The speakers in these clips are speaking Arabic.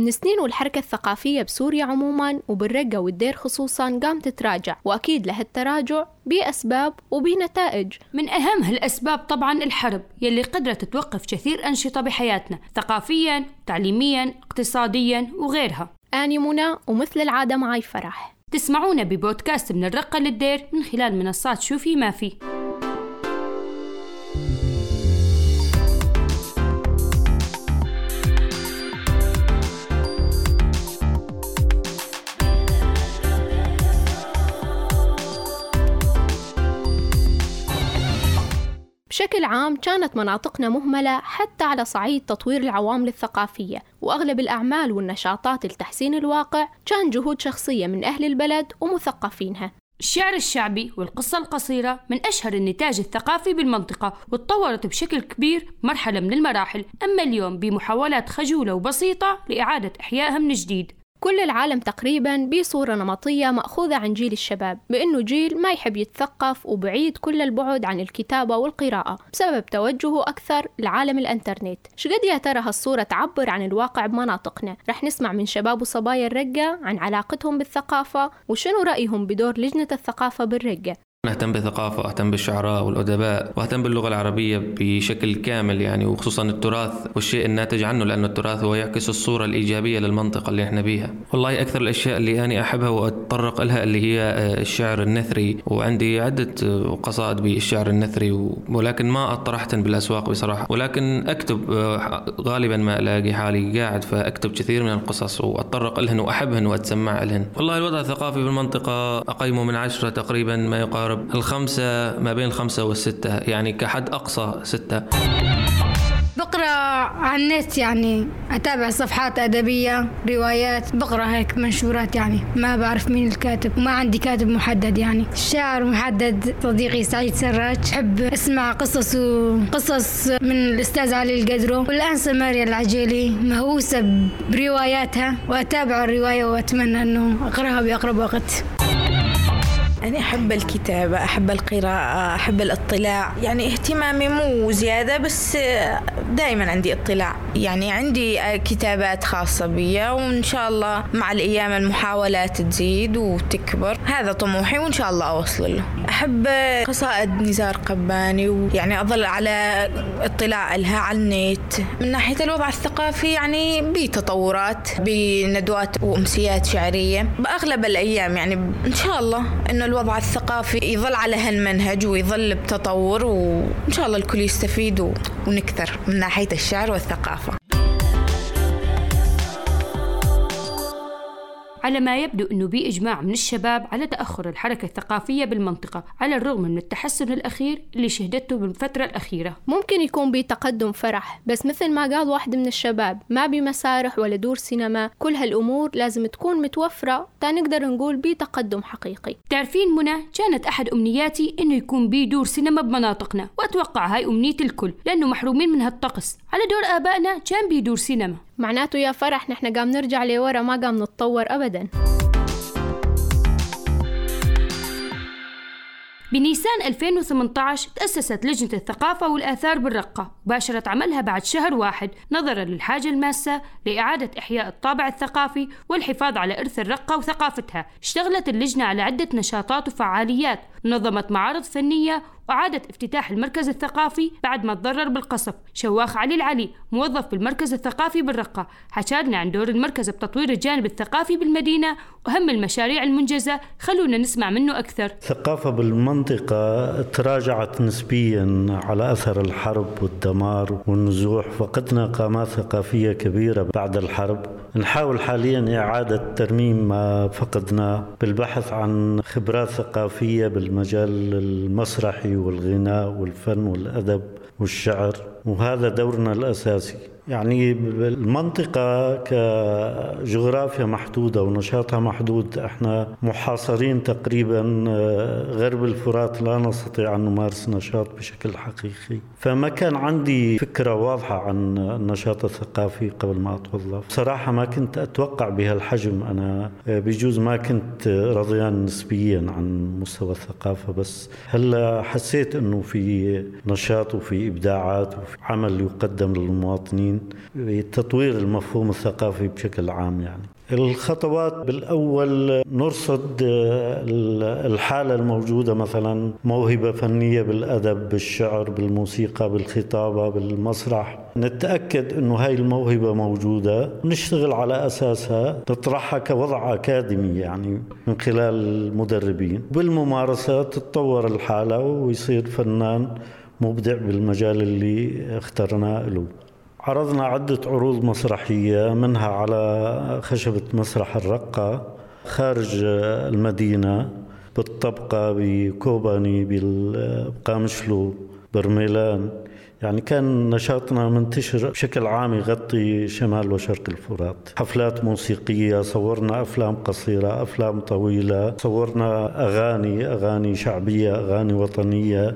من سنين والحركة الثقافية بسوريا عموما وبالرقة والدير خصوصا قامت تتراجع وأكيد لهالتراجع بأسباب وبنتائج. من أهم هالأسباب طبعا الحرب يلي قدرت توقف كثير أنشطة بحياتنا ثقافيا تعليميا اقتصاديا وغيرها. أني منى ومثل العادة معي فرح. تسمعونا ببودكاست من الرقة للدير من خلال منصات شوفي ما في. بشكل عام كانت مناطقنا مهملة حتى على صعيد تطوير العوامل الثقافية وأغلب الأعمال والنشاطات لتحسين الواقع كان جهود شخصية من أهل البلد ومثقفينها. الشعر الشعبي والقصة القصيرة من أشهر النتاج الثقافي بالمنطقة وتطورت بشكل كبير مرحلة من المراحل. أما اليوم بمحاولات خجولة وبسيطة لإعادة إحيائها من جديد. كل العالم تقريبا بصورة نمطية مأخوذة عن جيل الشباب بأنه جيل ما يحب يتثقف وبعيد كل البعد عن الكتابة والقراءة بسبب توجهه أكثر لعالم الأنترنت. شقد يا ترى هالصورة تعبر عن الواقع بمناطقنا؟ رح نسمع من شباب وصبايا الرقة عن علاقتهم بالثقافة وشنو رأيهم بدور لجنة الثقافة بالرقة. أهتم بالثقافة وأهتم بالشعراء والأدباء وأهتم باللغة العربية بشكل كامل يعني وخصوصا التراث والشيء الناتج عنه لأنه التراث هو يعكس الصورة الإيجابية للمنطقة اللي إحنا بيها. والله أكثر الأشياء اللي أنا أحبها وأتطرق لها اللي هي آه، الشعر النثري وعندي عدة آه، قصائد بالشعر النثري ولكن ما أطرحتن بالأسواق بصراحة. ولكن أكتب آه، غالبا ما ألاقي حالي قاعد فأكتب كثير من القصص وأتطرق لهن وأحبهن وأتسمع لهن. والله الوضع الثقافي بالمنطقة أقيمه من عشرة تقريبا ما يقارب يقارب الخمسة ما بين الخمسة والستة. يعني كحد أقصى ستة. بقرأ على النت يعني أتابع صفحات أدبية روايات بقرأ هيك منشورات يعني. ما بعرف مين الكاتب وما عندي كاتب محدد يعني. الشاعر محدد صديقي سعيد سراج. أحب أسمع قصص وقصص من الأستاذ علي القدرو. والانسه ماريا العجيلي مهووسة برواياتها وأتابع الرواية وأتمنى أنه أقرأها بأقرب وقت. أنا أحب الكتابة أحب القراءة أحب الاطلاع. يعني اهتمامي مو زيادة بس دائما عندي اطلاع. يعني عندي كتابات خاصة بي وإن شاء الله مع الأيام المحاولات تزيد وتكبر. هذا طموحي وإن شاء الله أوصل له. أحب قصائد نزار قباني ويعني أظل على اطلاع لها على النت. من ناحية الوضع الثقافي يعني بتطورات بندوات وأمسيات شعرية. بأغلب الأيام يعني إن شاء الله إنه الوضع الثقافي يظل على هالمنهج ويظل بتطور وإن شاء الله الكل يستفيد ونكثر من ناحية الشعر والثقافة. على ما يبدو أنه بإجماع من الشباب على تأخر الحركة الثقافية بالمنطقة على الرغم من التحسن الأخير اللي شهدته بالفترة الأخيرة. ممكن يكون بتقدم فرح بس مثل ما قال واحد من الشباب ما بمسارح ولا دور سينما كل هالأمور لازم تكون متوفرة تا نقدر نقول بتقدم حقيقي. تعرفين منى كانت أحد أمنياتي إنه يكون بي دور سينما بمناطقنا وأتوقع هاي أمنية الكل لأنه محرومين من هالطقس. على دور آبائنا كان بي دور سينما. معناته يا فرح نحن قام نرجع لورا ما قام نتطور أبدا. بنيسان 2018 تأسست لجنة الثقافة والآثار بالرقة وباشرت عملها بعد شهر واحد نظرا للحاجة الماسة لإعادة إحياء الطابع الثقافي والحفاظ على إرث الرقة وثقافتها. اشتغلت اللجنة على عدة نشاطات وفعاليات نظمت معارض فنية وعادت افتتاح المركز الثقافي بعد ما تضرر بالقصف. شواخ علي العلي موظف بالمركز الثقافي بالرقة حكالنا عن دور المركز بتطوير الجانب الثقافي بالمدينة وأهم المشاريع المنجزة. خلونا نسمع منه أكثر. الثقافة بالمنطقة تراجعت نسبيا على أثر الحرب والدمار والنزوح فقدنا قامات ثقافية كبيرة بعد الحرب. نحاول حاليا إعادة ترميم ما فقدناه بالبحث عن خبرات ثقافية بالمجال المسرحي والغناء والفن والأدب والشعر وهذا دورنا الأساسي. يعني المنطقة كجغرافيا محدودة ونشاطها محدود إحنا محاصرين تقريبا آه، غرب الفرات لا نستطيع أن نمارس نشاط بشكل حقيقي. فما كان عندي فكرة واضحة عن النشاط الثقافي قبل ما أتوظف. صراحة ما كنت أتوقع بهالحجم أنا آه، بجوز ما كنت رضيان نسبيا عن مستوى الثقافة بس هلا حسيت أنه في نشاط وفي إبداعات وفي عمل يقدم للمواطنين. بتطوير المفهوم الثقافي بشكل عام يعني. الخطوات بالأول نرصد آه، الحالة الموجودة مثلا موهبة فنية بالأدب بالشعر بالموسيقى بالخطابة بالمسرح. نتأكد أنه هاي الموهبة موجودة. نشتغل على أساسها نطرحها كوضع أكاديمي يعني من خلال المدربين. بالممارسة تتطور الحالة ويصير فنان مبدع بالمجال اللي اخترناه له. عرضنا عدة عروض مسرحية منها على خشبة مسرح الرقة خارج المدينة بالطبقة بكوباني بقامشلو برميلان. يعني كان نشاطنا منتشر بشكل عام يغطي شمال وشرق الفرات. حفلات موسيقية صورنا أفلام قصيرة أفلام طويلة صورنا أغاني أغاني شعبية أغاني وطنية.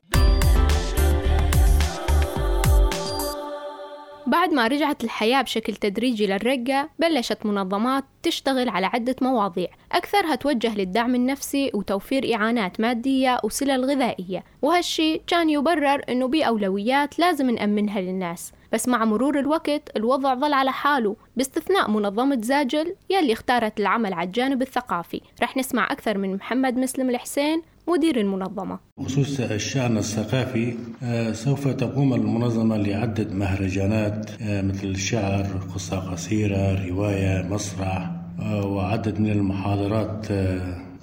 بعد ما رجعت الحياة بشكل تدريجي للرقة بلشت منظمات تشتغل على عدة مواضيع. أكثرها توجه للدعم النفسي وتوفير إعانات مادية وسلل غذائية. وهالشي كان يبرر أنه بأولويات لازم نأمنها للناس. بس مع مرور الوقت الوضع ظل على حاله باستثناء منظمة زاجل يلي اختارت العمل على الجانب الثقافي. رح نسمع أكثر من محمد مسلم الحسين مدير المنظمة. بخصوص الشأن الثقافي آه، سوف تقوم المنظمة لعدة مهرجانات آه، مثل شعر قصة قصيرة رواية مسرح آه، وعدد من المحاضرات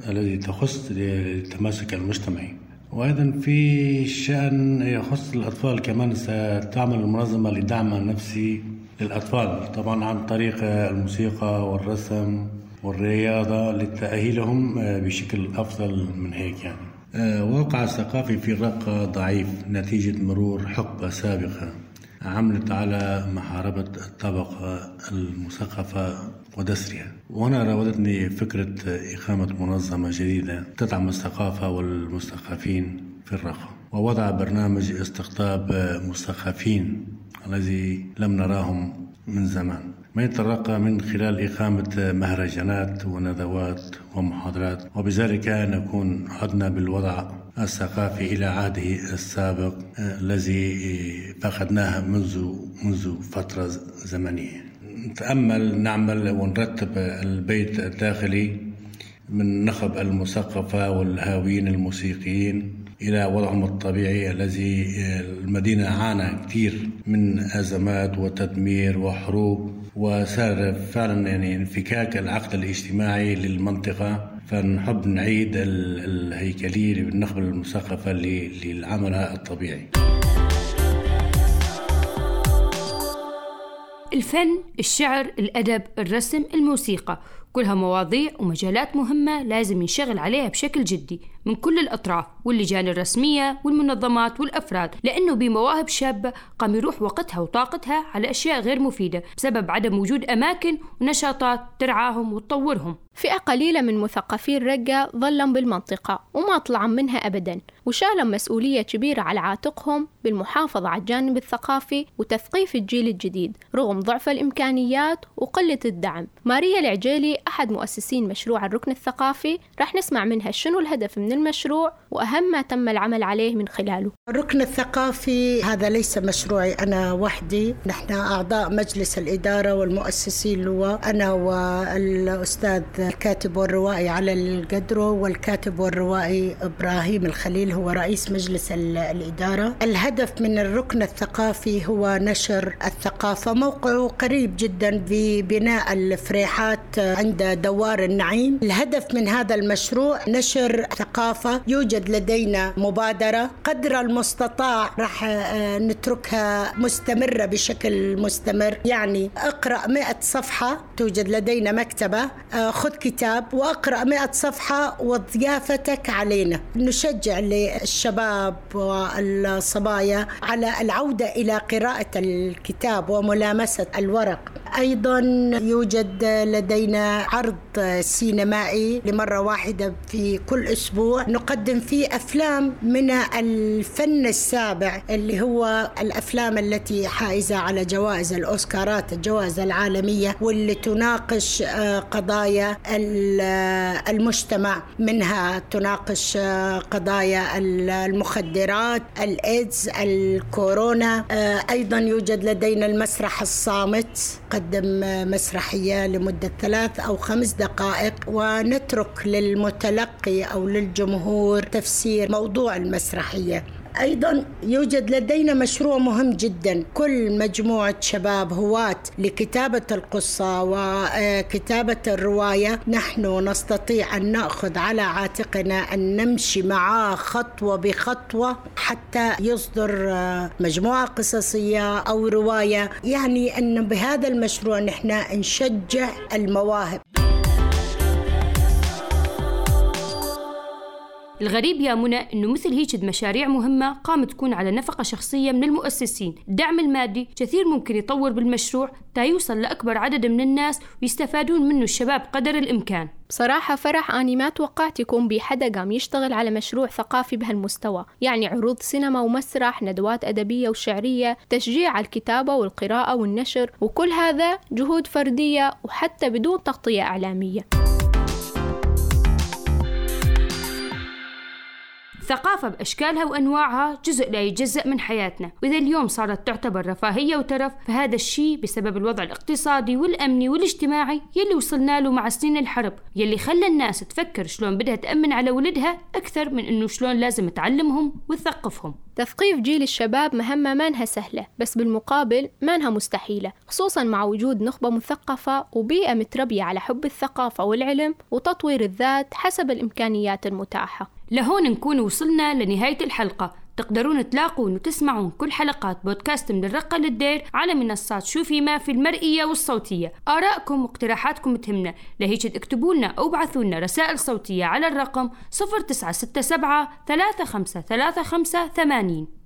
التي تخص التماسك المجتمعي وأيضا في شأن يخص الأطفال كمان ستعمل المنظمة لدعم نفسي للأطفال طبعا عن طريق الموسيقى والرسم. والرياضة لتأهيلهم آه، بشكل أفضل من هيك يعني. آه، واقع الثقافي في الرقة ضعيف نتيجة مرور حقبة سابقة عملت على محاربة الطبقة المثقفة ودسرها. وهنا راودتني فكرة إقامة منظمة جديدة تدعم الثقافة والمثقفين في الرقة ووضع برنامج استقطاب مثقفين الذي لم نراهم من زمان. ما يترقى من خلال إقامة مهرجانات وندوات ومحاضرات وبذلك نكون عدنا بالوضع الثقافي إلى عهده السابق آه، الذي فقدناه منذ منذ فترة زمنية. نتأمل نعمل ونرتب البيت الداخلي من نخب المثقفة والهاويين الموسيقيين إلى وضعهم الطبيعي الذي المدينة عانى كثير من أزمات وتدمير وحروب وصار فعلا يعني انفكاك العقد الاجتماعي للمنطقة فنحب نعيد الهيكلية بالنخبة المثقفة لعملها الطبيعي. الفن، الشعر، الأدب، الرسم، الموسيقى كلها مواضيع ومجالات مهمة لازم ينشغل عليها بشكل جدي. من كل الأطراف واللجان الرسمية والمنظمات والأفراد لأنه بمواهب شابة قام يروح وقتها وطاقتها على أشياء غير مفيدة بسبب عدم وجود أماكن ونشاطات ترعاهم وتطورهم. فئة قليلة من مثقفي الرقة ظلوا بالمنطقة وما طلعوا منها أبدا وشالوا مسؤولية كبيرة على عاتقهم بالمحافظة على الجانب الثقافي وتثقيف الجيل الجديد رغم ضعف الإمكانيات وقلة الدعم. ماريا العجيلي أحد مؤسسين مشروع الركن الثقافي راح نسمع منها شنو الهدف من المشروع وأهم ما تم العمل عليه من خلاله. الركن الثقافي هذا ليس مشروعي أنا وحدي. نحن أعضاء مجلس الإدارة والمؤسسين له أنا والأستاذ الكاتب والروائي على القدرو والكاتب والروائي إبراهيم الخليل هو رئيس مجلس الإدارة. الهدف من الركن الثقافي هو نشر الثقافة. موقعه قريب جدا ببناء الفريحات عند دوار النعيم. الهدف من هذا المشروع نشر ثقافة يوجد لدينا مبادرة قدر المستطاع راح آه، نتركها مستمرة بشكل مستمر. يعني اقرأ مئة صفحة توجد لدينا مكتبة آه، خذ كتاب واقرأ مئة صفحة وضيافتك علينا. نشجع للشباب والصبايا على العودة إلى قراءة الكتاب وملامسة الورق. أيضا يوجد لدينا عرض سينمائي لمرة واحدة في كل أسبوع. نقدم فيه أفلام من الفن السابع اللي هو الأفلام التي حائزة على جوائز الأوسكارات الجوائز العالمية واللي تناقش آه، قضايا المجتمع. منها تناقش آه، قضايا المخدرات الإيدز الكورونا. آه، أيضا يوجد لدينا المسرح الصامت. قدم مسرحية لمدة ثلاث أو خمس دقائق ونترك للمتلقي أو للجمهور تفسير موضوع المسرحية. أيضا يوجد لدينا مشروع مهم جدا. كل مجموعة شباب هواة لكتابة القصة وكتابة الرواية. نحن نستطيع أن نأخذ على عاتقنا أن نمشي معاه خطوة بخطوة حتى يصدر مجموعة قصصية أو رواية. يعني أن بهذا المشروع نحن نشجع المواهب. الغريب يا منى إنه مثل هيك مشاريع مهمة قامت تكون على نفقة شخصية من المؤسسين. الدعم المادي كثير ممكن يطور بالمشروع تا يوصل لأكبر عدد من الناس ويستفادون منه الشباب قدر الإمكان. بصراحة فرح أني ما توقعت يكون بي حدا قام يشتغل على مشروع ثقافي بهالمستوى. يعني عروض سينما ومسرح ندوات أدبية وشعرية تشجيع على الكتابة والقراءة والنشر وكل هذا جهود فردية وحتى بدون تغطية إعلامية. الثقافة بأشكالها وأنواعها جزء لا يتجزأ من حياتنا. وإذا اليوم صارت تعتبر رفاهية وترف فهذا الشيء بسبب الوضع الاقتصادي والأمني والاجتماعي يلي وصلنا له مع سنين الحرب يلي خلى الناس تفكر شلون بدها تأمن على ولدها أكثر من إنه شلون لازم تعلمهم وتثقفهم. تثقيف جيل الشباب مهمة ما انها سهلة بس بالمقابل ما انها مستحيلة خصوصا مع وجود نخبة مثقفة وبيئة متربية على حب الثقافة والعلم وتطوير الذات حسب الإمكانيات المتاحة. لهون نكون وصلنا لنهاية الحلقة. تقدرون تلاقون وتسمعون كل حلقات بودكاست من الرقة للدير على منصات شوفي ما في المرئية والصوتية. آرائكم واقتراحاتكم تهمنا. لهيك اكتبوا لنا أو ابعثوا لنا رسائل صوتية على الرقم 0967 3535 80